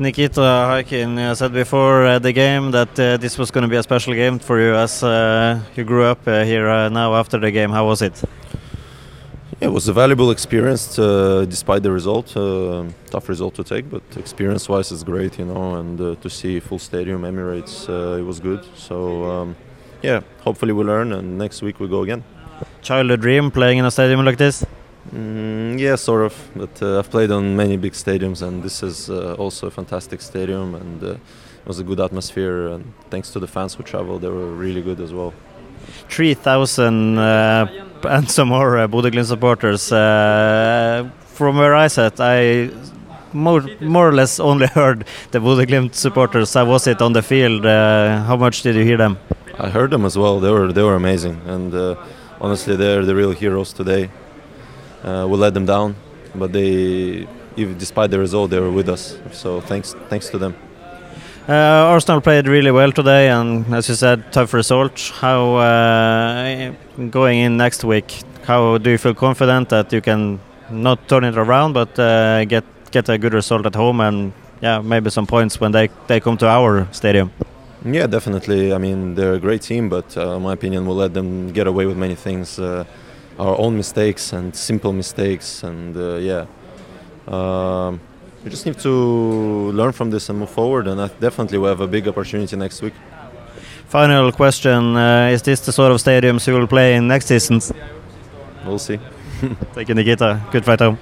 Nikita Haikin uh, said before uh, the game that uh, this was going to be a special game for you as uh, you grew up uh, here uh, now after the game. How was it? It was a valuable experience uh, despite the result. Uh, tough result to take, but experience wise, it's great, you know. And uh, to see full stadium, Emirates, uh, it was good. So, um, yeah, hopefully we learn and next week we go again. Childhood dream playing in a stadium like this? Mm, yeah, sort of. But uh, I've played on many big stadiums, and this is uh, also a fantastic stadium, and uh, it was a good atmosphere. And thanks to the fans who traveled, they were really good as well. 3,000 uh, and some more uh, supporters. Uh, from where I sat, I more, more or less only heard the Bodø supporters. How was it on the field? Uh, how much did you hear them? I heard them as well. They were they were amazing, and uh, honestly, they're the real heroes today. Uh, we let them down, but they, even despite the result, they were with us. So thanks thanks to them. Uh, Arsenal played really well today, and as you said, tough result. How uh, going in next week? How do you feel confident that you can not turn it around, but uh, get get a good result at home and yeah, maybe some points when they they come to our stadium? Yeah, definitely. I mean, they're a great team, but uh, in my opinion, we'll let them get away with many things. Our own mistakes and simple mistakes, and uh, yeah. Um, we just need to learn from this and move forward, and I definitely we have a big opportunity next week. Final question: uh, Is this the sort of stadiums you will play in next season? We'll see. Thank you, Nikita. Good fight home.